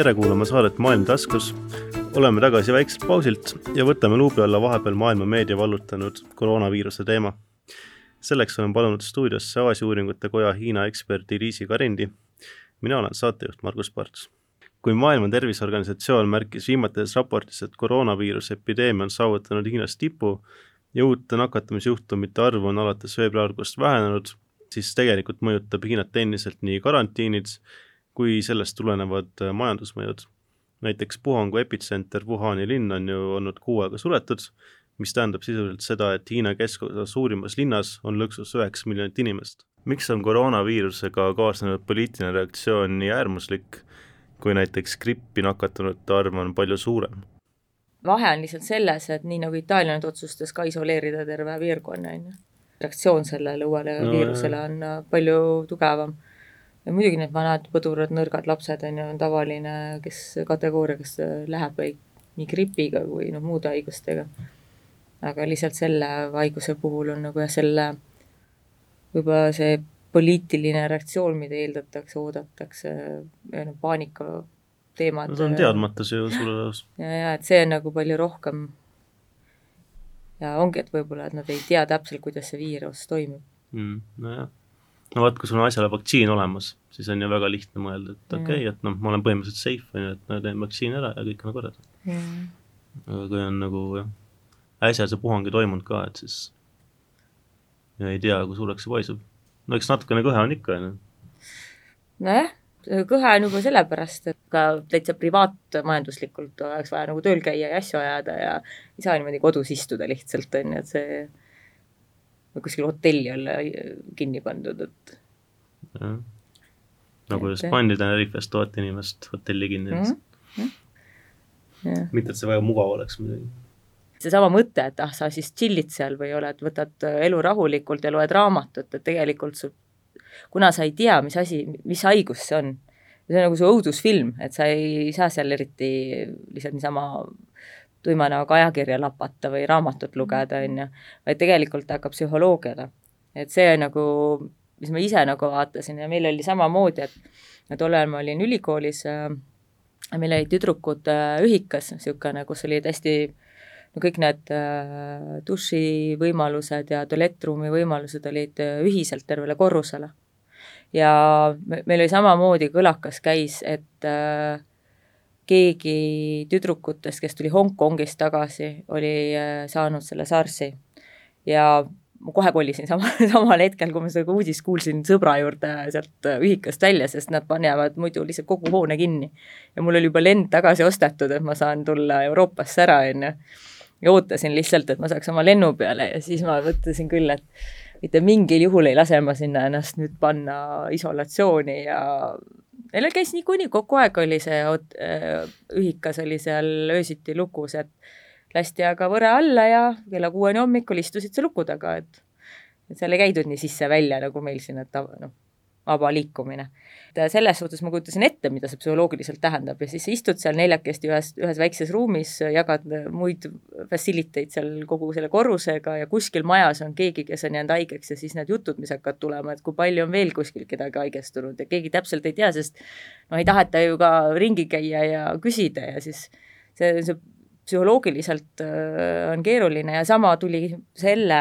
tere kuulama saadet Maailm taskus. oleme tagasi väikselt pausilt ja võtame luubi alla vahepeal maailma meedia vallutanud koroonaviiruse teema. selleks olen palunud stuudiosse Aasia uuringute koja Hiina eksperdi Liisi Karindi. mina olen saatejuht Margus Parts. kui Maailma Terviseorganisatsioon märkis viimates raportis, et koroonaviiruse epideemia on saavutanud Hiinas tipu ja uute nakatumisjuhtumite arv on alates veebruarikuust vähenenud, siis tegelikult mõjutab Hiinat endiselt nii karantiinid kui sellest tulenevad äh, majandusmõjud. näiteks puhangu epitsenter Wuhani linn on ju olnud kuu aega suletud, mis tähendab sisuliselt seda, et Hiina keskosa suurimas linnas on lõksus üheksa miljonit inimest. miks on koroonaviirusega kaasnenud poliitiline reaktsioon nii äärmuslik, kui näiteks grippi nakatunute arv on palju suurem? vahe on lihtsalt selles, et nii nagu Itaalia nüüd otsustas ka isoleerida terve piirkonna, on ju, reaktsioon sellele uuele no, viirusele on äh, palju tugevam ja muidugi need vanad põdurad, nõrgad lapsed on ju, on tavaline, kes kategooria, kes läheb nii gripiga kui noh, muude haigustega. aga lihtsalt selle haiguse puhul on nagu jah, selle võib-olla see poliitiline reaktsioon, mida eeldatakse, oodatakse, noh, paanika teemad. no see on teadmatus ju suure osas. ja, ja et see on nagu palju rohkem ja ongi, et võib-olla, et nad ei tea täpselt, kuidas see viirus toimib mm,. nojah no vot, kui sul on asjale vaktsiin olemas, siis on ju väga lihtne mõelda, et okei okay,, et noh, ma olen põhimõtteliselt safe, on ju, et ma teen vaktsiini ära ja kõik on korras aga kui on nagu jah, äsja see puhang ei toimunud ka, et siis ja ei tea, kui suureks see paisub. no eks natukene kõhe on ikka, on ju. nojah, kõhe on juba sellepärast, et ka täitsa privaatmajanduslikult oleks vaja nagu tööl käia ja asju ajada ja ei saa niimoodi kodus istuda lihtsalt, on ju, et see või kuskil hotelli olla kinni pandud, et. nagu just pandi Tenerifest tuhat inimest hotelli kinni mm. -hmm. mitte, et see väga mugav oleks muidugi seesama mõte, et ah, sa siis chill'id seal või oled, võtad elu rahulikult ja loed raamatut, et tegelikult sul, kuna sa ei tea, mis asi, mis haigus see on, see on nagu see õudusfilm, et sa ei saa seal eriti lihtsalt niisama tuima näoga ajakirja lapata või raamatut lugeda, on ju, vaid tegelikult hakkab psühholoogiale. et see nagu, mis ma ise nagu vaatasin ja meil oli samamoodi, et tol ajal ma olin ülikoolis äh,, meil olid tüdrukud äh, ühikas, niisugune, kus olid hästi no kõik need äh, dušivõimalused ja tualettruumi võimalused olid äh, ühiselt tervele korrusele. ja meil oli samamoodi, kõlakas käis, et äh, keegi tüdrukutest, kes tuli Hongkongist tagasi, oli äh, saanud selle SARS-i ja ma kohe kolisin sama, samal hetkel, kui ma seda uudist kuulsin sõbra juurde sealt äh, ühikast välja, sest nad panevad muidu lihtsalt kogu hoone kinni. ja mul oli juba lend tagasi ostetud, et ma saan tulla Euroopasse ära, on ju. ja ootasin lihtsalt, et ma saaks oma lennu peale ja siis ma mõtlesin küll, et mitte mingil juhul ei lase ma sinna ennast nüüd panna isolatsiooni ja Neil käis niikuinii, kogu aeg oli see äh, ühikas oli seal öösiti lukus, et lasti aga võre alla ja kella kuueni hommikul istusid sa luku taga, et et seal ei käidud nii sisse-välja nagu meil siin, et noh, vaba liikumine. selles suhtes ma kujutasin ette, mida see psühholoogiliselt tähendab ja siis istud seal neljakesti ühes, ühes väikses ruumis, jagad muid facility eid seal kogu selle korrusega ja kuskil majas on keegi, kes on jäänud haigeks ja siis need jutud, mis hakkavad tulema, et kui palju on veel kuskil kedagi haigestunud ja keegi täpselt ei tea, sest no ei taheta ju ka ringi käia ja küsida ja siis see, see psühholoogiliselt äh, on keeruline ja sama tuli selle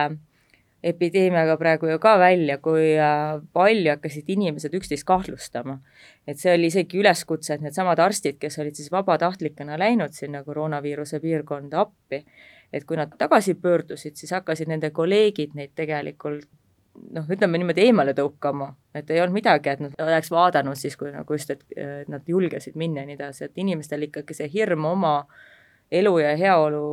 epideemiaga praegu ju ka välja, kui äh, palju hakkasid inimesed üksteist kahtlustama. et see oli isegi üleskutse, et needsamad arstid, kes olid siis vabatahtlikena läinud sinna koroonaviiruse piirkonda appi, et kui nad tagasi pöördusid, siis hakkasid nende kolleegid neid tegelikult noh, ütleme niimoodi eemale tõukama, et ei olnud midagi, et nad oleks vaadanud siis, kui nagu just, et nad julgesid minna ja nii edasi, et inimestel ikkagi see hirm oma elu ja heaolu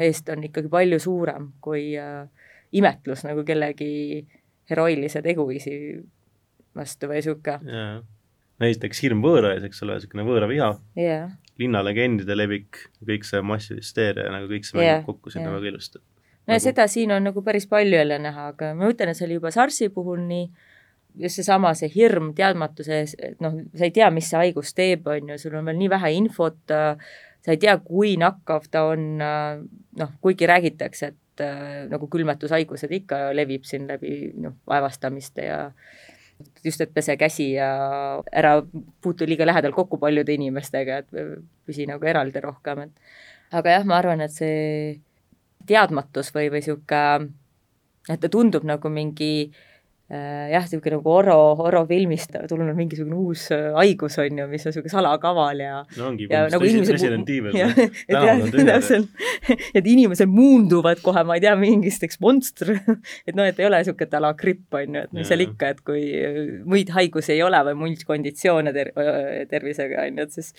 eest on ikkagi palju suurem kui äh, imetlus nagu kellegi heroilise teguviisi vastu või niisugune. näiteks hirm võõra ees, eks ole, niisugune võõraviha yeah., linnalegendide levik, kõik see massihüsteeria, nagu kõik see mängib yeah. kokku sinna yeah. väga ilusti. no nagu... ja seda siin on nagu päris palju jälle näha, aga ma ütlen, et see oli juba SARS-i puhul nii, just seesama, see hirm teadmatuse ees, et noh, sa ei tea, mis see haigus teeb, on ju, sul on veel nii vähe infot, sa ei tea, kui nakkav ta on, noh, kuigi räägitakse, et äh, nagu külmetushaigused ikka levib siin läbi noh, vaevastamiste ja just, et pese käsi ja ära puutu liiga lähedalt kokku paljude inimestega, et püsi nagu eraldi rohkem, et. Aga jah, ma arvan, et see teadmatus või, või niisugune, et ta tundub nagu mingi Äh, jah, niisugune nagu Oro, Oro filmist tulnud mingisugune uus äh, haigus, on ju, mis on niisugune salakaval ja no ongi, nagu inimesed Resident Evil, täpselt, et inimesed muunduvad kohe, ma ei tea, mingisteks monstr, et noh, et ei ole niisugune a la gripp, on ju, et mis seal ikka, et kui muid haigusi ei ole või muid konditsioone ter-, tervisega, on ju, et siis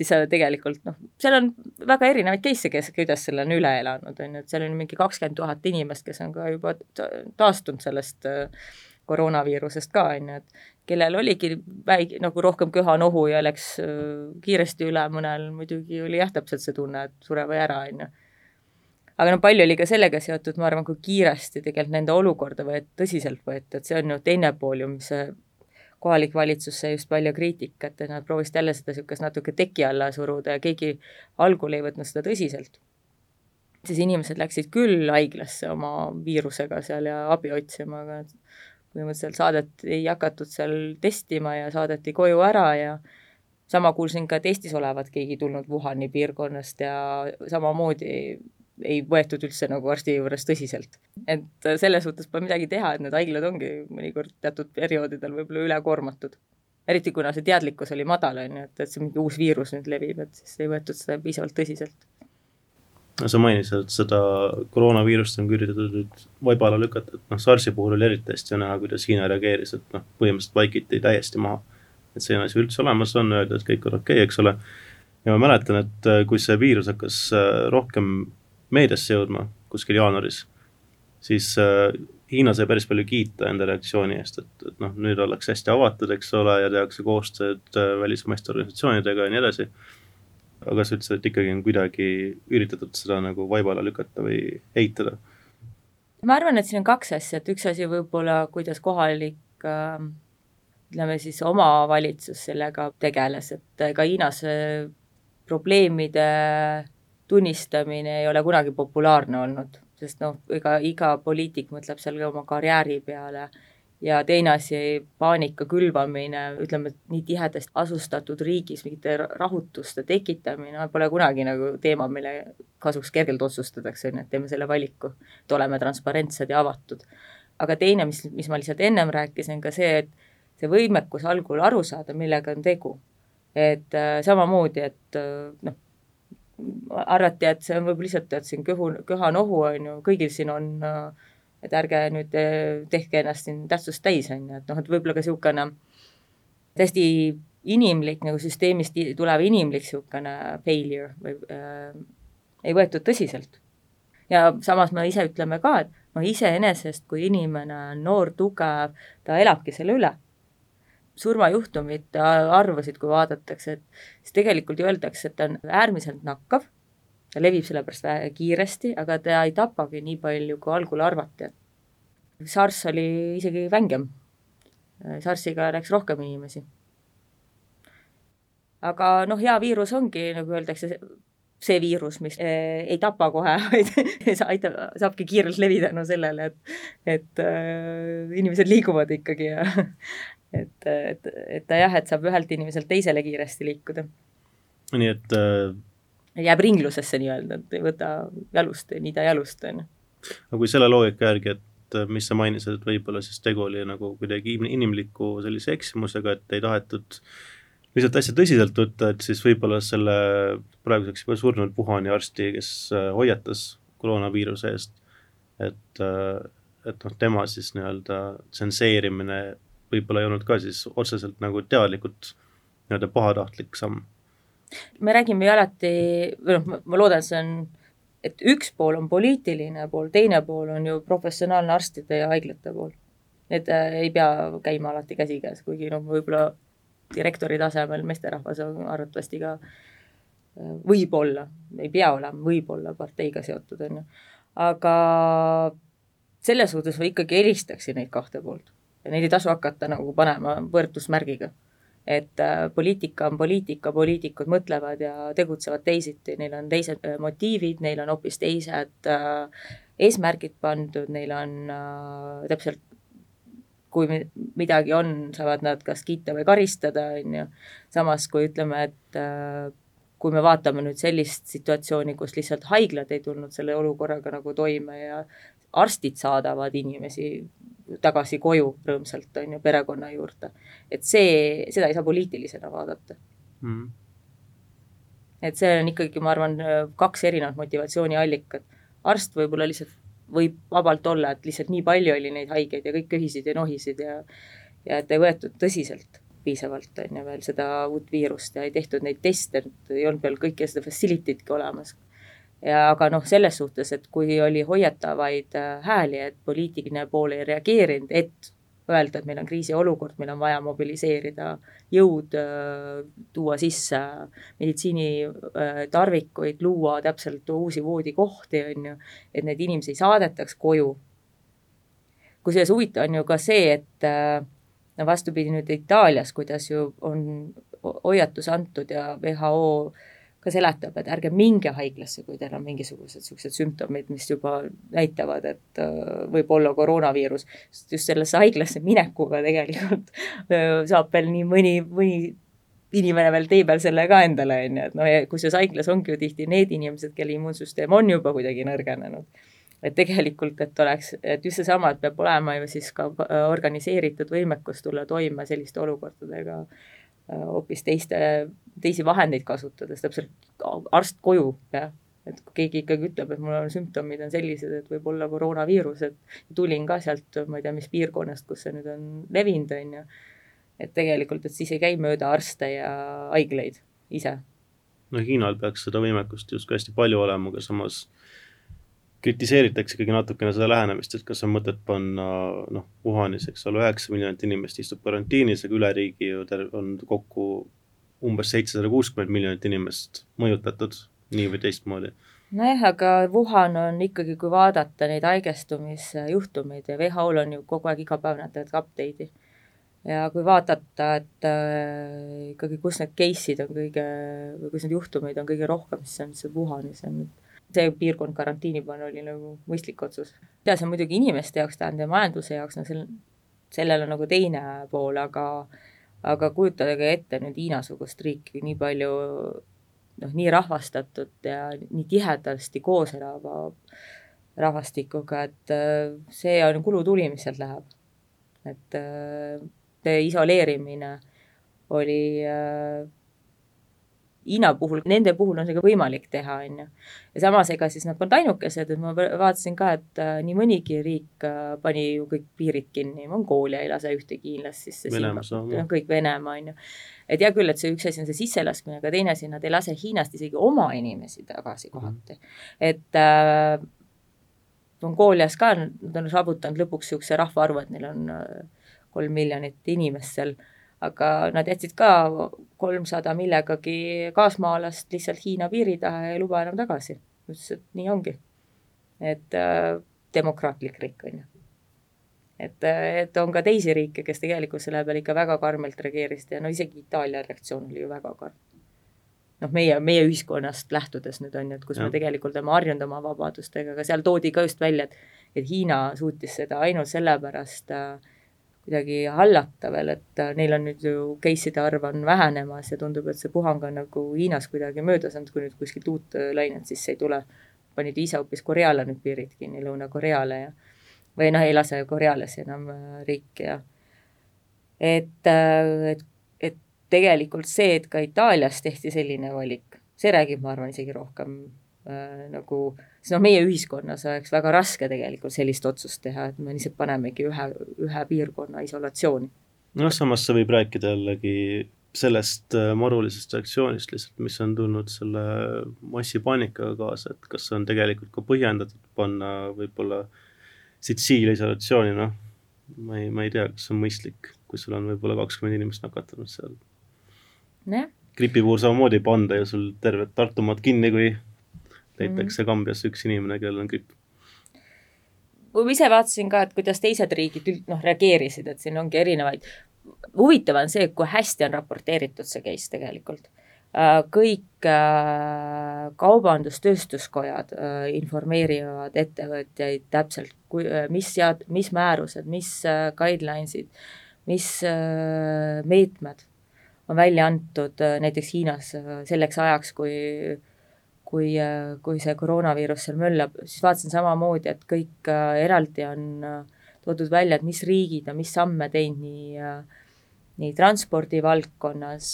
siis sa tegelikult noh, seal on väga erinevaid case'e, kes, kuidas selle on üle elanud, on ju, et seal on mingi kakskümmend tuhat inimest, kes on ka juba taastunud sellest äh, koroonaviirusest ka, on ju, et kellel oligi väike, nagu rohkem köha-nohu ja läks kiiresti üle, mõnel muidugi oli jah, täpselt see tunne, et sure või ära, on ju. aga no palju oli ka sellega seotud, ma arvan, kui kiiresti tegelikult nende olukorda võet-, tõsiselt võeti, et see on ju teine pool ju, mis see kohalik valitsus sai just palju kriitikat, et nad proovisid jälle seda niisugust natuke teki alla suruda ja keegi algul ei võtnud seda tõsiselt. siis inimesed läksid küll haiglasse oma viirusega seal ja abi otsima, aga põhimõtteliselt saadet ei hakatud seal testima ja saadeti koju ära ja sama kuulsin ka, et Eestis olevat keegi tulnud Wuhani piirkonnast ja samamoodi ei võetud üldse nagu arsti juures tõsiselt. et selles suhtes pole midagi teha, et need haiglad ongi mõnikord teatud perioodidel võib-olla ülekoormatud. eriti kuna see teadlikkus oli madal, on ju, et, et see mingi uus viirus nüüd levib, et siis ei võetud seda piisavalt tõsiselt sa mainisid, et seda koroonaviirust on ka üritatud nüüd vaiba alla lükata, et noh, SARS-i puhul oli eriti hästi näha, kuidas Hiina reageeris, et noh, põhimõtteliselt vaikiti täiesti maha. et selline asi üldse olemas on, öelda, et kõik on okei okay,, eks ole. ja ma mäletan, et äh, kui see viirus hakkas äh, rohkem meediasse jõudma kuskil jaanuaris, siis äh, Hiina sai päris palju kiita enda reaktsiooni eest, et, et noh, nüüd ollakse hästi avatud, eks ole, ja tehakse koostööd välismaiste organisatsioonidega ja nii edasi aga sa ütlesid, et ikkagi on kuidagi üritatud seda nagu vaiba alla lükata või eitada? ma arvan, et siin on kaks asja, et üks asi võib-olla, kuidas kohalik äh, ütleme siis omavalitsus sellega tegeles, et ka Hiinas probleemide tunnistamine ei ole kunagi populaarne olnud, sest noh, ega iga poliitik mõtleb seal oma karjääri peale ja teine asi, paanika külvamine, ütleme, nii tihedasti asustatud riigis mingite rahutuste tekitamine pole kunagi nagu teema, mille kasuks kergelt otsustatakse, on ju, et teeme selle valiku, et oleme transparentsed ja avatud. aga teine, mis, mis ma lihtsalt ennem rääkisin, ka see, et see võimekus algul aru saada, millega on tegu. et äh, samamoodi, et äh, noh, arvati, et see on võib-olla lihtsalt, et siin kõhu, köha-nohu on ju, kõigil siin on äh, et ärge nüüd eh, tehke ennast siin tähtsust täis, on ju, et noh, et võib-olla ka niisugune täiesti inimlik nagu süsteemist tulev inimlik niisugune failure või äh, ei võetud tõsiselt. ja samas me ise ütleme ka, et noh, iseenesest kui inimene on noor, tugev, ta elabki selle üle. surmajuhtumite arvusid, kui vaadatakse, et siis tegelikult öeldakse, et ta on äärmiselt nakkav ta levib sellepärast kiiresti, aga ta ei tapagi nii palju, kui algul arvati. SARS oli isegi vängem. SARS-iga läks rohkem inimesi. aga noh, hea viirus ongi, nagu öeldakse, see viirus, mis eh, ei tapa kohe, vaid aitab, saabki kiirelt levida tänu no sellele, et, et äh, inimesed liiguvad ikkagi ja et, et, et ta jah, et saab ühelt inimeselt teisele kiiresti liikuda. nii et äh jääb ringlusesse nii-öelda, et ei võta jalust, ei niida jalust, on ju. aga kui selle loogika järgi, et äh, mis sa mainisid, et võib-olla siis tegu oli nagu kuidagi inimliku sellise eksimusega, et ei tahetud lihtsalt asja tõsiselt võtta, et siis võib-olla selle praeguseks juba surnud Wuhani arsti, kes äh, hoiatas koroonaviiruse eest, et, äh, et noh, tema siis nii-öelda tsenseerimine võib-olla ei olnud ka siis otseselt nagu teadlikult nii-öelda pahatahtlik samm me räägime ju alati, või noh, ma loodan, see on, et üks pool on poliitiline pool, teine pool on ju professionaalne arstide ja haiglate pool. Need äh, ei pea käima alati käsikäes, kuigi noh, võib-olla direktori tasemel meesterahvas on arvatavasti ka äh, võib-olla, ei pea olema, võib-olla parteiga seotud, on ju. aga selles suhtes ma ikkagi eristaksin neid kahte poolt ja neid ei tasu hakata nagu panema võrdusmärgiga et äh, poliitika on poliitika, poliitikud mõtlevad ja tegutsevad teisiti, neil on teised äh, motiivid, neil on hoopis teised äh, eesmärgid pandud, neil on täpselt kui midagi on, saavad nad kas kiita või karistada, on ju, samas kui ütleme, et kui me vaatame nüüd sellist situatsiooni, kus lihtsalt haiglad ei tulnud selle olukorraga nagu toime ja arstid saadavad inimesi tagasi koju rõõmsalt, on ju, perekonna juurde. et see, seda ei saa poliitilisena vaadata mm. et see on ikkagi, ma arvan, kaks erinevat motivatsiooniallikat. arst võib-olla lihtsalt võib vabalt olla, et lihtsalt nii palju oli neid haigeid ja kõik köhisid ja nohisid ja ja et ei võetud tõsiselt piisavalt, on ju, veel seda uut viirust ja ei tehtud neid teste, ei olnud veel kõike seda facility'tki olemas. Ja aga noh, selles suhtes, et kui oli hoiatavaid äh, hääli, et poliitiline pool ei reageerinud, et öelda, et meil on kriisiolukord, meil on vaja mobiliseerida jõud, äh, tuua sisse meditsiinitarvikuid, luua täpselt uusi voodikohti, on ju, et neid inimesi saadetaks koju. kusjuures huvitav on ju ka see, et äh, no vastupidi nüüd Itaalias, kuidas ju on hoiatus antud ja WHO ka seletab, et ärge minge haiglasse, kui teil on mingisugused niisugused sümptomid, mis juba näitavad, et äh, võib olla koroonaviirus. sest just sellesse haiglasse minekuga tegelikult saab veel nii mõni, mõni inimene veel tee peal selle ka endale, on ju, et noh, kusjuures haiglas ongi ju tihti need inimesed, kelle immuunsüsteem on juba kuidagi nõrgenenud et tegelikult, et oleks, et just seesama, et peab olema ju siis ka äh, organiseeritud võimekus tulla toime selliste olukordadega hoopis teiste, teisi vahendeid kasutades, täpselt arst koju, jah. et kui keegi ikkagi ütleb, et mul on sümptomid on sellised, et võib olla koroonaviirus, et tulin ka sealt, ma ei tea, mis piirkonnast, kus see nüüd on levinud, on ju, et tegelikult, et siis ei käi mööda arste ja haigleid ise. no Hiinal peaks seda võimekust justkui hästi palju olema, aga samas kritiseeritakse ikkagi natukene seda lähenemist, et kas on mõtet panna noh, Wuhanis, eks ole, üheksa miljonit inimest istub karantiinis, aga üle riigi ju on kokku umbes seitsesada kuuskümmend miljonit inimest mõjutatud nii või teistmoodi. nojah, aga Wuhan on ikkagi, kui vaadata neid haigestumisjuhtumeid ja WHO-l on ju kogu aeg iga päev nad teevad update'i. ja kui vaadata, et äh, ikkagi, kus need case'id on kõige, või kus neid juhtumeid on kõige rohkem, siis on see Wuhanis on see piirkond karantiini panna oli nagu mõistlik otsus. ja see muidugi inimeste jaoks tähendab ja majanduse jaoks, no sel, sellel on nagu teine pool, aga aga kujutage ette nüüd Hiina-sugust riiki nii palju noh, nii rahvastatud ja nii tihedasti koos elava rahvastikuga, et äh, see on kulutuli, mis sealt läheb. et äh, isoleerimine oli äh, Hiina puhul, nende puhul on see ka võimalik teha, on ju. ja samas, ega siis nad polnud ainukesed, et ma vaatasin ka, et äh, nii mõnigi riik äh, pani ju kõik piirid kinni, Mongoolia ei lase ühtegi hiinlast sisse, kõik Venemaa, on ju. et hea küll, et see üks asi on see sisselaskmine, aga teine asi, nad ei lase Hiinast isegi oma inimesi tagasi kohati mm. -hmm. et äh, Mongoolias ka, nad on saavutanud lõpuks niisuguse rahvaarvu, et neil on äh, kolm miljonit inimest seal aga nad jätsid ka kolmsada millegagi kaasmaalast lihtsalt Hiina piiri taha ja ei luba enam tagasi. ütles, et nii ongi. et äh, demokraatlik riik, on ju. et, et on ka teisi riike, kes tegelikult selle peale ikka väga karmilt reageerisid ja no isegi Itaalia reaktsioon oli ju väga karm. noh, meie, meie ühiskonnast lähtudes nüüd on ju, et kus ja. me tegelikult oleme harjunud oma vabadustega, aga seal toodi ka just välja, et et Hiina suutis seda ainult sellepärast äh, kuidagi hallata veel, et äh, neil on nüüd ju case'ide arv on vähenemas ja tundub, et see puhang on nagu Hiinas kuidagi mööda saanud, kui nüüd kuskilt uut äh, lainet sisse ei tule. panid ise hoopis Koreale nüüd piirid kinni, Lõuna-Koreale ja või noh, ei lase korealasi enam äh, riiki ja et, et, et tegelikult see, et ka Itaalias tehti selline valik, see räägib, ma arvan, isegi rohkem äh, nagu äh, siis noh, meie ühiskonnas oleks väga raske tegelikult sellist otsust teha, et me lihtsalt panemegi ühe, ühe piirkonna isolatsiooni. noh, samas see võib rääkida jällegi sellest äh, marulisest reaktsioonist lihtsalt, mis on tulnud selle massipaanikaga kaasa, et kas on tegelikult ka põhjendatud panna võib-olla Sitsiilia isolatsiooni, noh, ma ei, ma ei tea, kas see on mõistlik, kui sul on võib-olla kakskümmend inimest nakatunud seal. gripi puhul samamoodi ei panda ju sul tervet Tartumaad kinni, kui mm -hmm. Kambjas üks inimene, kellel on gripp. ma ise vaatasin ka, et kuidas teised riigid noh, reageerisid, et siin ongi erinevaid, huvitav on see, kui hästi on raporteeritud see case tegelikult. kõik kaubandus-tööstuskojad informeerivad ettevõtjaid täpselt, kui, mis sead-, mis määrused, mis guidelines'id, mis meetmed on välja antud näiteks Hiinas selleks ajaks, kui kui, kui see koroonaviirus seal möllab, siis vaatasin samamoodi, et kõik eraldi on toodud välja, et mis riigid on mis samme teinud nii nii transpordi valdkonnas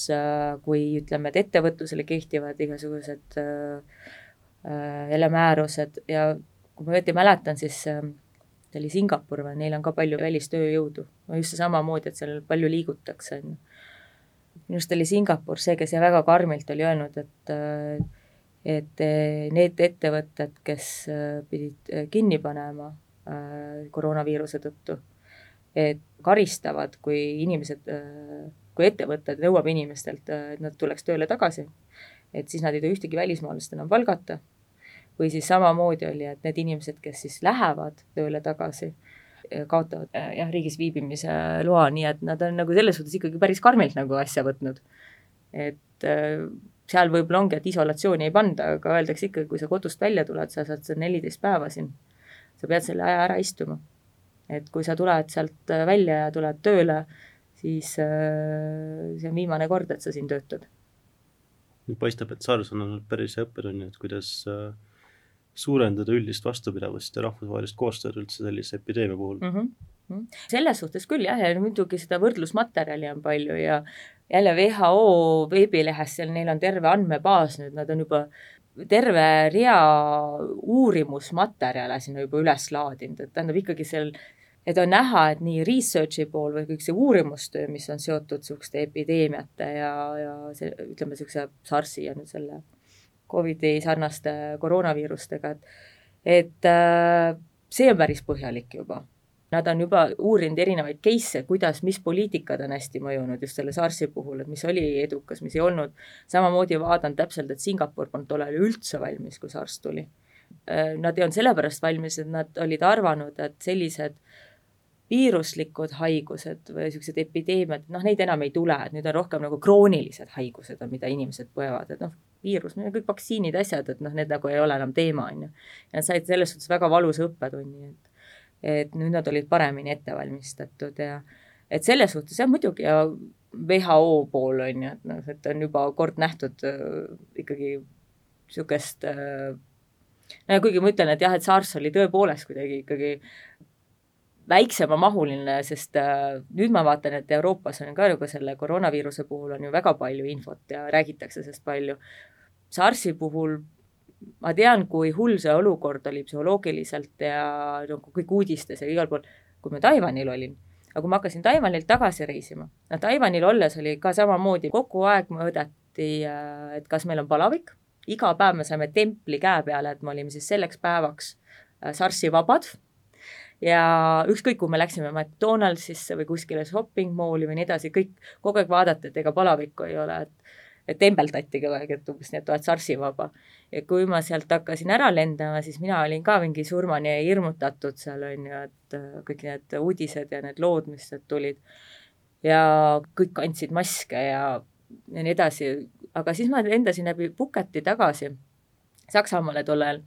kui ütleme, et ettevõtlusele kehtivad igasugused jälle määrused ja kui ma õieti mäletan, siis see oli Singapur või, neil on ka palju välistööjõudu. no just samamoodi, et seal palju liigutakse, on ju. minu arust oli Singapur see, kes väga karmilt oli öelnud, et et eh, need ettevõtted, kes eh, pidid eh, kinni panema koroonaviiruse tõttu, et karistavad, kui inimesed, kui ettevõtted nõuab inimestelt, et nad tuleks tööle tagasi, et siis nad ei tohi ühtegi välismaalast enam palgata, või siis samamoodi oli, et need inimesed, kes siis lähevad tööle tagasi, kaotavad jah, riigis viibimise loa, nii et nad on nagu selles suhtes ikkagi päris karmilt nagu asja võtnud. et seal võib-olla ongi, et isolatsiooni ei panda, aga öeldakse ikkagi, kui sa kodust välja tuled, sa saad seal neliteist päeva siin, sa pead selle aja ära istuma. et kui sa tuled sealt välja ja tuled tööle, siis äh, see on viimane kord, et sa siin töötad. paistab, et SARS on olnud päris hea õppetunni, et kuidas äh, suurendada üldist vastupidavust ja rahvusvahelist koostööd üldse sellise epideemia puhul mm. -hmm. Selles suhtes küll jah, ja muidugi seda võrdlusmaterjali on palju ja jälle WHO veebilehes, seal neil on terve andmebaas nüüd, nad on juba terve rea uurimusmaterjale sinna juba üles laadinud, et tähendab ikkagi seal, et on näha, et nii research'i pool või kõik see uurimustöö, mis on seotud niisuguste epideemiate ja, ja see, ütleme, niisuguse SARS-i ja nüüd selle Covidi sarnaste koroonaviirustega, et et äh, see on päris põhjalik juba Nad on juba uurinud erinevaid case'e, kuidas, mis poliitikad on hästi mõjunud just selle SARS-i puhul, et mis oli edukas, mis ei olnud. samamoodi vaadanud täpselt, et Singapur polnud tol ajal üldse valmis, kui SARS tuli. Äh, nad ei olnud sellepärast valmis, et nad olid arvanud, et sellised viiruslikud haigused või niisugused epideemiad, noh, neid enam ei tule, et nüüd on rohkem nagu kroonilised haigused on, mida inimesed põevad, et noh, viirus, kõik vaktsiinid, asjad, et noh, need nagu ei ole enam teema, on ju. ja nad said selles suhtes väga valusa õppetunni, et et nüüd nad olid paremini ette valmistatud ja et selles suhtes jah, muidugi ja WHO pool on ju, et noh, et on juba kord nähtud äh, ikkagi niisugust äh, no kuigi ma ütlen, et jah, et SARS oli tõepoolest kuidagi ikkagi väiksemamahuline, sest äh, nüüd ma vaatan, et Euroopas on ka nagu selle koroonaviiruse puhul on ju väga palju infot ja räägitakse sellest palju. SARS-i puhul ma tean, kui hull see olukord oli psühholoogiliselt ja nagu kõik uudistes ja igal pool, kui ma Taiwanil olin, aga kui ma hakkasin Taiwanilt tagasi reisima, no Taiwanil olles oli ka samamoodi, kogu aeg mõõdeti, äh, et kas meil on palavik, iga päev me saime templi käe peale, et me olime siis selleks päevaks äh, SARS-i vabad. Ja ükskõik, kuhu me läksime McDonaldsisse või kuskile shopping mall'i või nii edasi, kõik kogu aeg vaadati, et ega palavikku ei ole, et et tembeldati kogu aeg, et umbes nii, et oled SARS-i vaba ja kui ma sealt hakkasin ära lendama, siis mina olin ka mingi surmani hirmutatud seal, on ju, et äh, kõik need uudised ja need lood, mis sealt tulid, ja kõik kandsid maske ja, ja nii edasi, aga siis ma lendasin läbi Pucketi tagasi Saksamaale tol ajal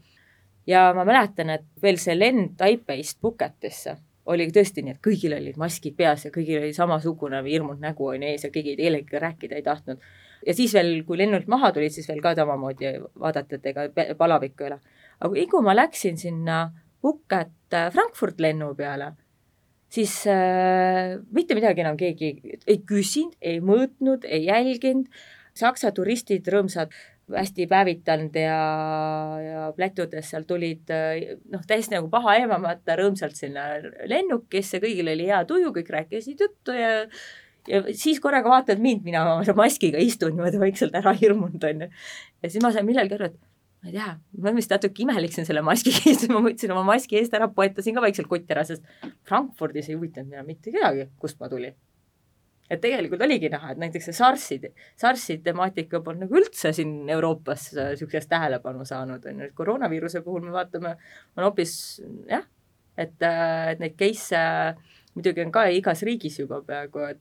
ja ma mäletan, et veel see lend Taipeist Pucketisse oli tõesti nii, et kõigil olid maskid peas ja kõigil oli samasugune hirmunud nägu on ees ja keegi kellegagi rääkida ei tahtnud ja siis veel, kui lennult maha tulid, siis veel ka samamoodi vaadati, et ega palavikku ei ole. aga kui, kui ma läksin sinna Phuket äh, Frankfurt lennu peale, siis äh, mitte midagi enam keegi ei küsinud, ei mõõtnud, ei jälginud, Saksa turistid rõõmsad, hästi päevitanud ja, ja plätudes seal tulid äh, noh, täiesti nagu paha eemamata rõõmsalt sinna lennukisse, kõigil oli hea tuju, kõik rääkisid juttu ja ja siis korraga vaatad mind, mina oma maskiga istun niimoodi vaikselt ära hirmunud, on ju. ja siis ma sain millalgi aru, et ma ei tea, ma vist natuke imelik siin selle maskiga istun, ma võtsin oma maski eest ära, poetasin ka vaikselt kotti ära, sest Frankfurdis ei huvitanud mina mitte kedagi, kust ma tulin. et tegelikult oligi näha, et näiteks see SARS-i, SARS-i temaatika polnud nagu üldse siin Euroopas niisugust tähelepanu saanud, on ju, et koroonaviiruse puhul me vaatame, on hoopis jah, et, et neid case'e muidugi on ka igas riigis juba peaaegu, et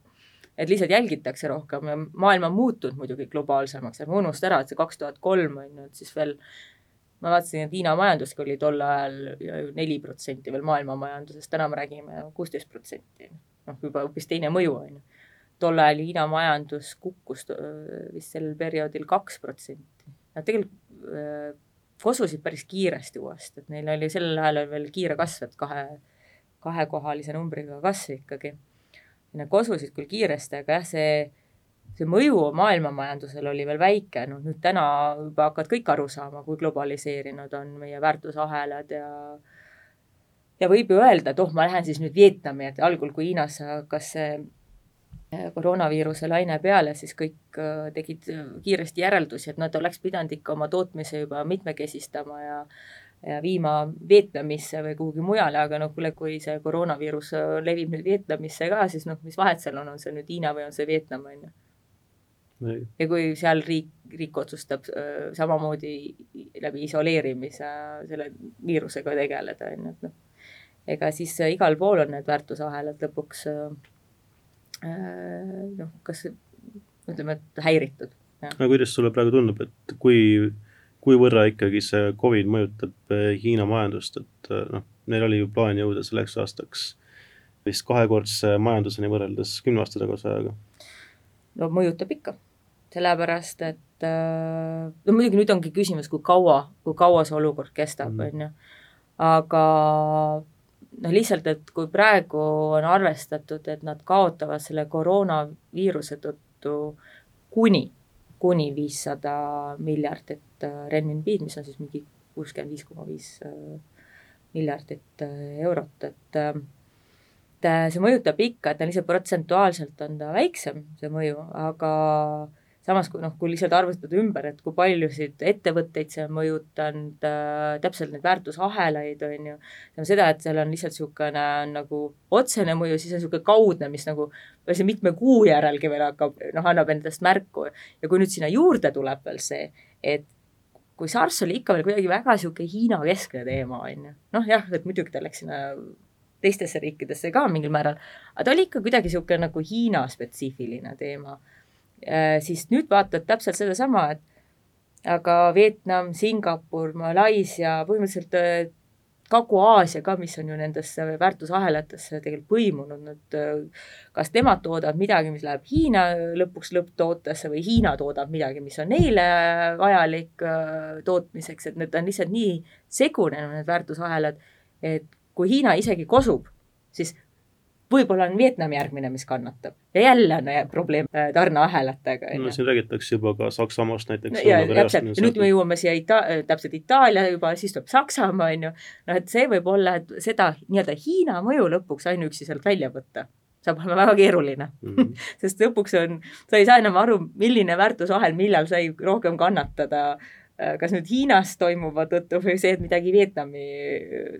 et lihtsalt jälgitakse rohkem ja maailm on muutunud muidugi globaalsemaks, ärme unusta ära, et see kaks tuhat kolm on ju, et siis veel ma vaatasin, et Hiina majanduski oli tol ajal neli protsenti veel maailma majandusest, täna me räägime kuusteist protsenti. noh, juba hoopis teine mõju, on ju. tol ajal Hiina majandus kukkus vist sel perioodil kaks protsenti. Nad tegelikult kosusid päris kiiresti uuesti, et neil oli sellel ajal veel kiire kasv, et kahe, kahekohalise numbriga kasv ikkagi. Nad kosusid küll kiiresti, aga jah, see see mõju maailmamajandusele oli veel väike, noh nüüd täna juba hakkavad kõik aru saama, kui globaliseerinud on meie väärtusahelad ja ja võib ju öelda, et oh, ma lähen siis nüüd Vietnami, et algul, kui Hiinas hakkas see eh, koroonaviiruse laine peale, siis kõik eh, tegid kiiresti järeldusi, et nad oleks pidanud ikka oma tootmise juba mitmekesistama ja viima Vietnamisse või kuhugi mujale, aga noh, kuule, kui see koroonaviirus levib nüüd Vietnamisse ka, siis noh, mis vahet seal on, on see nüüd Hiina või on see Vietnam, on ju ja kui seal riik, riik otsustab äh, samamoodi läbi isoleerimise selle viirusega tegeleda, on ju, et noh, ega siis äh, igal pool on need väärtusahelad lõpuks äh, noh, kas ütleme, et häiritud. aga kuidas sulle praegu tundub, et kui, kuivõrra ikkagi see Covid mõjutab Hiina majandust, et noh, neil oli ju plaan jõuda selleks aastaks vist kahekordse majanduseni võrreldes kümne aasta taguse ajaga? no mõjutab ikka sellepärast et äh, no muidugi nüüd ongi küsimus, kui kaua, kui kaua see olukord kestab, mm. on ju, aga noh, lihtsalt, et kui praegu on arvestatud, et nad kaotavad selle koroonaviiruse tõttu kuni, kuni viissada miljardit äh, renminbiid, mis on siis mingi kuuskümmend viis koma viis äh, miljardit eurot, et et see mõjutab ikka, et ta lihtsalt protsentuaalselt on ta väiksem, see mõju, aga samas kui noh, kui lihtsalt arvutada ümber, et kui paljusid ettevõtteid see on mõjutanud äh,, täpselt neid väärtusahelaid, on ju, seda, et seal on lihtsalt niisugune nagu otsene mõju, siis on niisugune kaudne, mis nagu see mitme kuu järelgi veel hakkab, noh, annab endast märku. ja kui nüüd sinna juurde tuleb veel see, et kui SARS oli ikka veel kuidagi väga niisugune Hiina keskne teema, on ju, noh jah, et muidugi ta läks sinna teistesse riikidesse ka mingil määral, aga ta oli ikka kuidagi niisugune nagu Hiina spetsiifiline teema. Äh, siis nüüd vaatad täpselt sedasama, et aga Vietnam, Singapur, Malaisia, põhimõtteliselt äh, Kagu-Aasia ka, mis on ju nendesse väärtusahelatesse tegelikult põimunud, nad äh, kas nemad toodavad midagi, mis läheb Hiina lõpuks lõpptootesse või Hiina toodab midagi, mis on neile vajalik tootmiseks, et need on lihtsalt nii segunenud, need väärtusahelad, et kui Hiina isegi kosub, siis võib-olla on Vietnam järgmine, mis kannatab ja jälle on probleem äh, tarneahelatega. no siin räägitakse juba ka Saksamaast näiteks no,. ja täpselt, ja nüüd me jõuame siia Ita-, äh, täpselt Itaalia juba, siis tuleb Saksamaa, on ju, noh et see võib olla, et seda nii-öelda Hiina mõju lõpuks ainuüksi sealt välja võtta saab olema väga keeruline mm. -hmm. sest lõpuks on, sa ei saa enam aru, milline väärtusahel millal sai rohkem kannatada äh, kas nüüd Hiinas toimuva tõttu või see, et midagi Vietnami,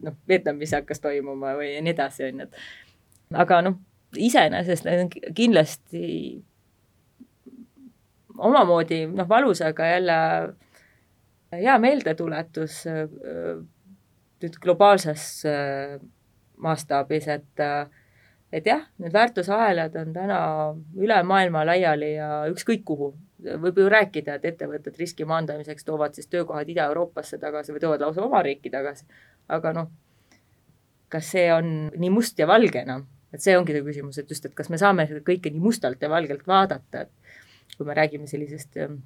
noh, Vietnamis hakkas toimuma või nii edasi, on ju, et aga noh, iseenesest need on kindlasti omamoodi noh, valus, aga jälle hea meeldetuletus nüüd globaalses mastaabis, et et jah, need väärtusahelad on täna üle maailma laiali ja ükskõik kuhu. võib ju rääkida, et ettevõtted riski maandamiseks toovad siis töökohad Ida-Euroopasse tagasi või toovad lausa oma riiki tagasi, aga noh, kas see on nii must ja valge enam no?? Et see ongi see küsimus, et just, et kas me saame seda kõike nii mustalt ja valgelt vaadata, et kui me räägime sellisest ähm,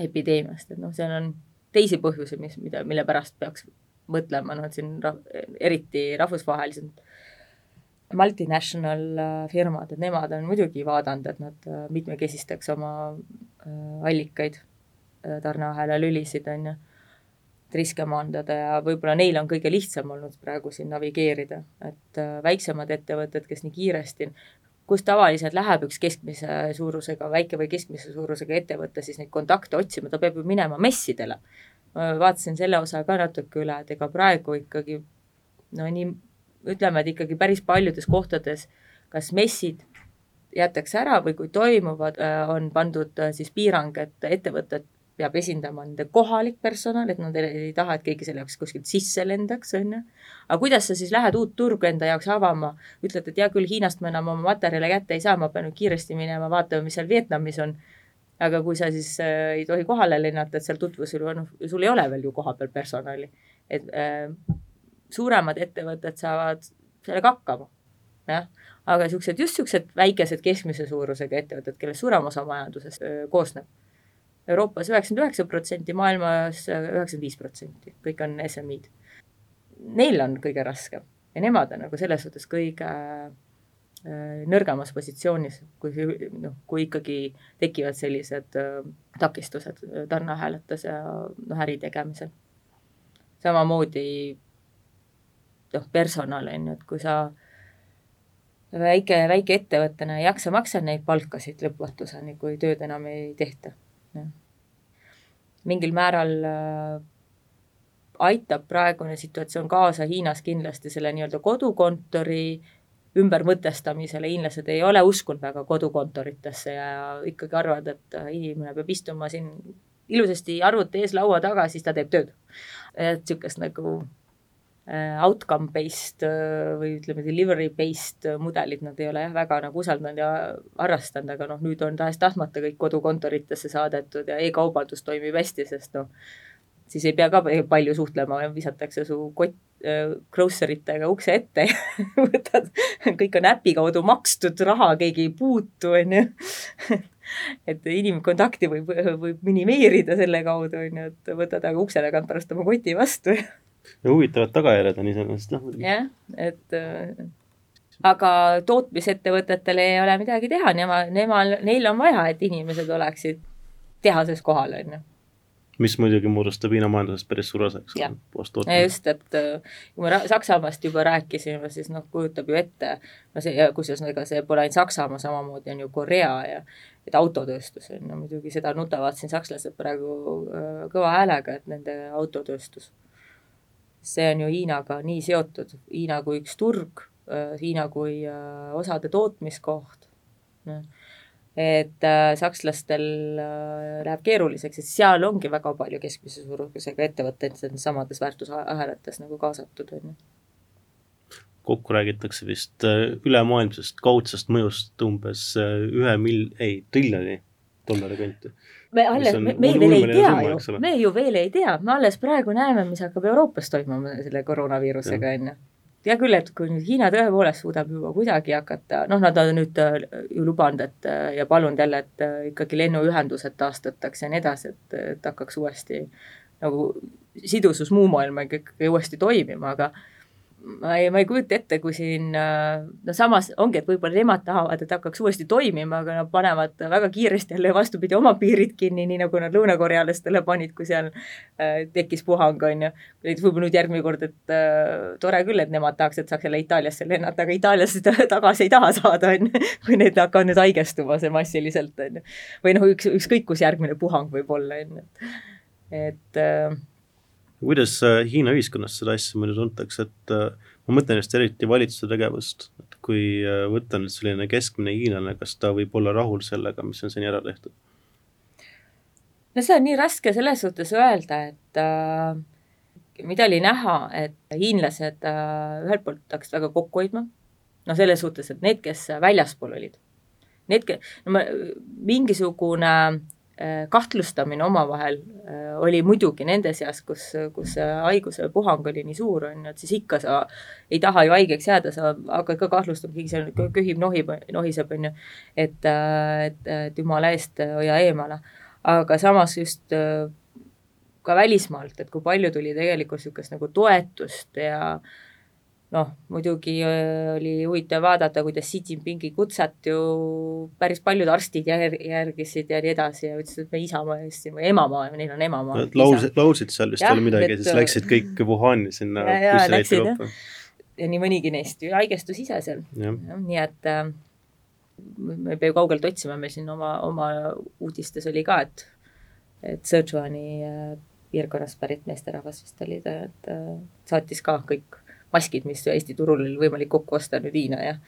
epideemiast, et noh, seal on teisi põhjusi, mis, mida, mille pärast peaks mõtlema, noh et siin ra eriti rahvusvahelised multinational äh, firmad, et nemad on muidugi vaadanud, et nad äh, mitmekesistaks oma äh, allikaid, tarneahela lülisid, on ju riske maandada ja võib-olla neil on kõige lihtsam olnud praegu siin navigeerida, et äh, väiksemad ettevõtted, kes nii kiiresti, kus tavaliselt läheb üks keskmise suurusega, väike või keskmise suurusega ettevõte siis neid kontakte otsima, ta peab ju minema messidele. vaatasin selle osa ka natuke üle, et ega praegu ikkagi no nii, ütleme, et ikkagi päris paljudes kohtades kas messid jäetakse ära või kui toimuvad, äh, on pandud äh, siis piirang, et ettevõtted peab esindama nende kohalik personal, et nad ei taha, et keegi selle jaoks kuskilt sisse lendaks, on ju. aga kuidas sa siis lähed uut turgu enda jaoks avama, ütled, et hea küll, Hiinast ma enam oma materjale kätte ei saa, ma pean nüüd kiiresti minema vaatama, mis seal Vietnamis on. aga kui sa siis äh, ei tohi kohale lennata, et seal tutvusel on, sul ei ole veel ju kohapeal personali. et äh, suuremad ettevõtted saavad sellega hakkama, jah aga niisugused, just niisugused väikesed keskmise suurusega ettevõtted, kellest suurem osa majandusest öö, koosneb Euroopas üheksakümmend üheksa protsenti, maailmas üheksakümmend viis protsenti, kõik on SMI-d. Neil on kõige raskem ja nemad on nagu selles suhtes kõige äh, nõrgemas positsioonis, kui noh, kui ikkagi tekivad sellised äh, takistused tarneahelates ja noh, äri tegemisel. samamoodi noh, personal on ju, et kui sa väike, väikeettevõttena ei jaksa maksta neid palkasid lõpmatuseni, kui tööd enam ei tehta mingil määral äh, aitab praegune situatsioon kaasa Hiinas kindlasti selle nii-öelda kodukontori ümbermõtestamisele, hiinlased ei ole uskunud väga kodukontoritesse ja ikkagi arvavad, et äh, inimene peab istuma siin ilusasti arvuti ees laua taga, siis ta teeb tööd. et niisugust nagu Äh, outcome based äh, või ütleme, delivery based mudelid nad ei ole jah, väga nagu usaldanud ja harrastanud, aga noh, nüüd on tahes-tahtmata kõik kodukontoritesse saadetud ja e-kaubandus toimib hästi, sest noh, siis ei pea ka palju suhtlema, visatakse su kott äh, grocery tega ukse ette ja võtad, kõik on äpi kaudu makstud, raha keegi ei puutu, on ju. et inimkontakti võib, võib minimeerida selle kaudu, on ju, et võtad aga ukse tagant pärast oma koti vastu ja ja huvitavad tagajärjed on iseenesest noh. jah, et äh, aga tootmisettevõtetel ei ole midagi teha, nema, nemal, neil on vaja, et inimesed oleksid tehases kohal, on ju mis muidugi moodustab Hiina majandusest päris suure osa, eks ole. just, et äh, kui me Saksamaast juba rääkisime, siis noh, kujutab ju ette, no see, kusjuures ega see pole ainult Saksamaa, samamoodi on ju Korea ja et autotööstus on ju, muidugi seda nutavad siin sakslased praegu äh, kõva häälega, et nende autotööstus see on ju Hiinaga nii seotud, Hiina kui üks turg, äh, Hiina kui äh, osade tootmiskoht, noh, et äh, sakslastel läheb keeruliseks, et seal ongi väga palju keskmise suurusega ettevõtteid samades väärtusahelates nagu kaasatud, on ju. Kokku räägitakse vist ülemaailmsest kaudsest mõjust umbes ühe mil-, ei, triljoni dollari kanti me alles, me, me veel ei tea ju, me ju veel ei tea, me alles praegu näeme, mis hakkab Euroopas toimuma selle koroonaviirusega, on ju. hea küll, et kui nüüd Hiina tõepoolest suudab juba kuidagi hakata, noh, nad on nüüd äh, ju lubanud, et äh, ja palunud jälle, et äh, ikkagi lennuühendused taastatakse ja nii edasi, et, et hakkaks uuesti nagu sidusus muu maailmaga ikkagi uuesti toimima, aga ma ei, ma ei kujuta ette, kui siin no samas ongi, et võib-olla nemad tahavad, et hakkaks uuesti toimima, aga nad panevad väga kiiresti jälle vastupidi oma piirid kinni, nii nagu nad lõunakorealastele panid, kui seal äh, tekkis puhang, on ju. et võib-olla nüüd järgmine kord, et äh, tore küll, et nemad tahaks, et saaks jälle Itaaliasse lennata, aga Itaaliasse tagasi ei taha saada, on ju, kui need hakkavad nüüd haigestuma see massiliselt, on ju. või noh, üks, ükskõik kus järgmine puhang võib olla, on ju, et äh, kuidas äh, Hiina ühiskonnas seda asja muidu tuntakse, et äh, ma mõtlen just eriti valitsuse tegevust, et kui äh, võtta nüüd selline keskmine hiinlane, kas ta võib olla rahul sellega, mis on seni ära tehtud? no see on nii raske selles suhtes öelda, et äh, mida oli näha, et hiinlased äh, ühelt poolt hakkasid väga kokku hoidma, no selles suhtes, et need, kes väljaspool olid, need, no ma, mingisugune Äh, kahtlustamine omavahel äh, oli muidugi nende seas, kus, kus haiguse puhang oli nii suur, on ju, et siis ikka sa ei taha ju haigeks jääda, sa hakkad ka kahtlustama, keegi seal köhib, nohib, nohiseb, on ju. et, äh, et, et jumala eest hoia eemale. aga samas just ka välismaalt, et kui palju tuli tegelikult niisugust nagu toetust ja äh, noh, muidugi äh, oli huvitav vaadata, kuidas Xi Jinpingi kutset ju päris paljud arstid jär, järgisid ja nii edasi ja ütlesid, et me isamaa eest või emamaa, neil on emamaa. laulsid, laulsid seal vist veel midagi, siis läksid kõik Wuhani sinna bussireisi lõppu. ja nii mõnigi neist ju haigestus ise seal. nii et äh, me ei pea ju kaugelt otsima, meil siin oma, oma uudistes oli ka, et et Sichuani äh, piirkonnast pärit meesterahvas vist oli ta, et äh, saatis ka kõik maskid, mis Eesti turul oli võimalik kokku osta nüüd Hiina ja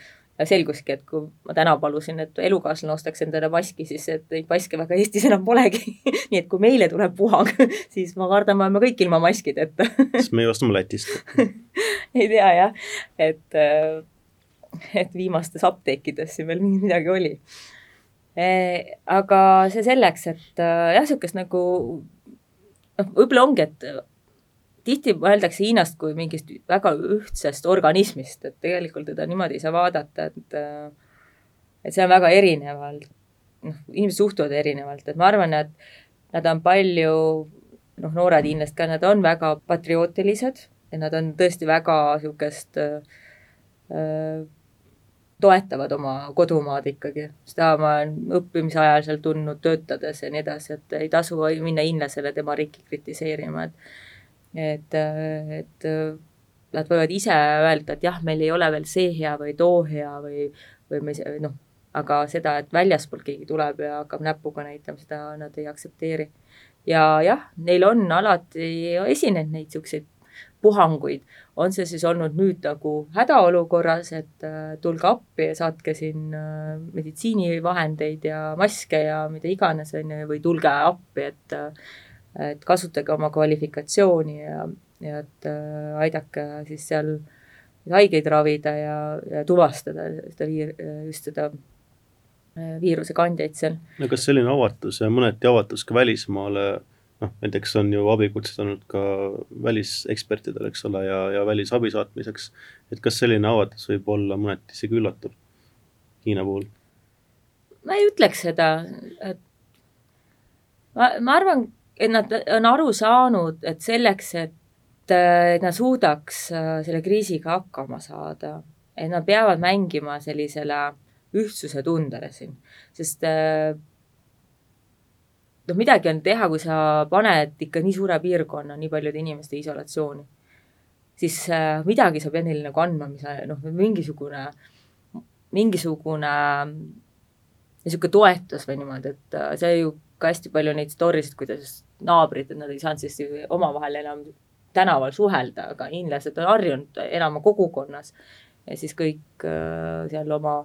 selguski, et kui ma täna palusin, et elukaaslane ostaks endale maski, siis et neid maske väga Eestis enam polegi. Nii et kui meile tuleb puhang, siis ma kardan, me oleme kõik ilma maskideta. Siis me ostame Lätist. Ei tea jah, et, et viimastes apteekides siin veel midagi oli. E, aga see selleks, et jah, niisugust nagu noh, võib-olla ongi, et tihti mõeldakse Hiinast kui mingist väga ühtsest organismist, et tegelikult teda niimoodi ei saa vaadata, et et see on väga erinevalt, noh, inimesed suhtuvad erinevalt, et ma arvan, et nad on palju, noh, noored hiinlased ka, nad on väga patriootilised ja nad on tõesti väga niisugust äh, toetavad oma kodumaad ikkagi, seda ma olen õppimise ajal seal tundnud, töötades ja nii edasi, et ei tasu minna hiinlasele tema riiki kritiseerima, et et, et nad võivad ise öelda, et jah, meil ei ole veel see hea või too hea või, või me noh, aga seda, et väljaspoolt keegi tuleb ja hakkab näpuga näitama, seda nad ei aktsepteeri. ja jah, neil on alati esinenud neid niisuguseid puhanguid, on see siis olnud nüüd nagu hädaolukorras, et äh, tulge appi ja saatke siin äh, meditsiinivahendeid ja maske ja mida iganes, on ju, või tulge appi, et äh, et kasutage oma kvalifikatsiooni ja, ja et äh, aidake siis seal haigeid ravida ja, ja tuvastada seda viir-, just seda äh, viiruse kandjaid seal. no kas selline avatus ja mõneti avatus ka välismaale, noh, näiteks on ju abikutsed olnud ka välisekspertidel, eks ole, ja, ja välisabi saatmiseks, et kas selline avatus võib olla mõneti isegi üllatav Hiina puhul? ma ei ütleks seda, et ma, ma arvan, et nad on aru saanud, et selleks, et nad suudaks äh, selle kriisiga hakkama saada, et nad peavad mängima sellisele ühtsuse tundele siin, sest äh, noh, midagi on teha, kui sa paned ikka nii suure piirkonna nii paljude inimeste isolatsiooni, siis äh, midagi sa pead neile nagu andma, mis noh, mingisugune, mingisugune niisugune toetus või niimoodi, et see ju ka hästi palju neid story sid, kuidas naabrid, et nad ei saanud siis omavahel enam tänaval suhelda, aga hiinlased on harjunud elama kogukonnas. Ja siis kõik äh, seal oma,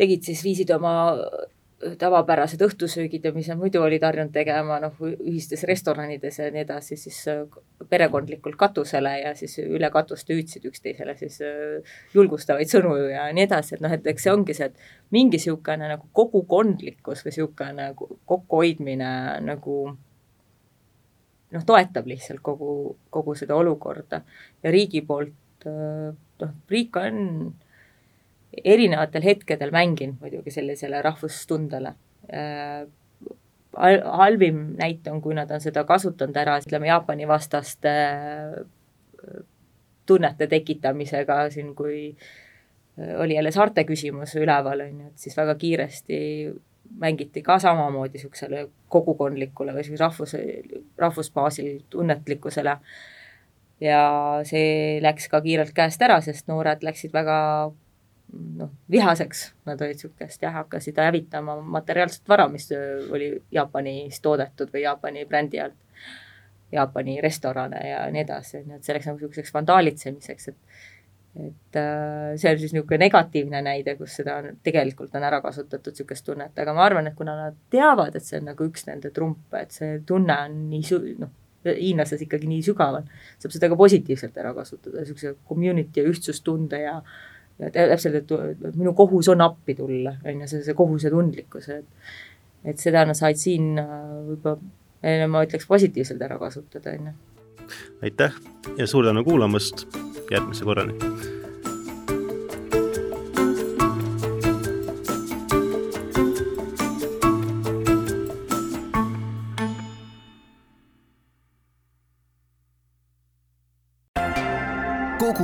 tegid siis, viisid oma tavapärased õhtusöögid ja mis nad muidu olid harjunud tegema, noh, ühistes restoranides ja nii edasi, siis äh, perekondlikult katusele ja siis üle katuste hüüdsid üksteisele siis äh, julgustavaid sõnu ja nii edasi, et noh, et eks see ongi see, et mingi niisugune nagu kogukondlikkus või niisugune nagu kokkuhoidmine nagu noh, toetab lihtsalt kogu, kogu seda olukorda. Ja riigi poolt äh, noh, riik on erinevatel hetkedel mänginud muidugi sellisele rahvustundele äh, halvim näite on, kui nad on seda kasutanud ära, ütleme, Jaapani vastaste äh, tunnete tekitamisega siin, kui äh, oli jälle saarte küsimus üleval, on ju, et siis väga kiiresti mängiti ka samamoodi niisugusele kogukondlikule või siis rahvus, rahvusbaasil tunnetlikkusele. ja see läks ka kiirelt käest ära, sest noored läksid väga noh, vihaseks, nad olid niisugust jah, hakkasid hävitama materiaalset vara, mis oli Jaapanis toodetud või Jaapani brändi alt. Jaapani restorane ja nii edasi, nii et see läks nagu niisuguseks vandaalitsemiseks, et et äh, see on siis niisugune negatiivne näide, kus seda on, tegelikult on ära kasutatud niisugust tunnet, aga ma arvan, et kuna nad teavad, et see on nagu üks nende trumpe, et see tunne on nii su-, noh, hiinlastes ikkagi nii sügaval, saab seda ka positiivselt ära kasutada, niisuguse community ja ühtsustunde ja täpselt, et minu kohus on appi tulla, on ju, see, see kohusetundlikkus, et et seda nad said siin äh, võib-olla, ma ütleks, positiivselt ära kasutada, on ju. aitäh ja suur tänu kuulamast, järgmise korrani!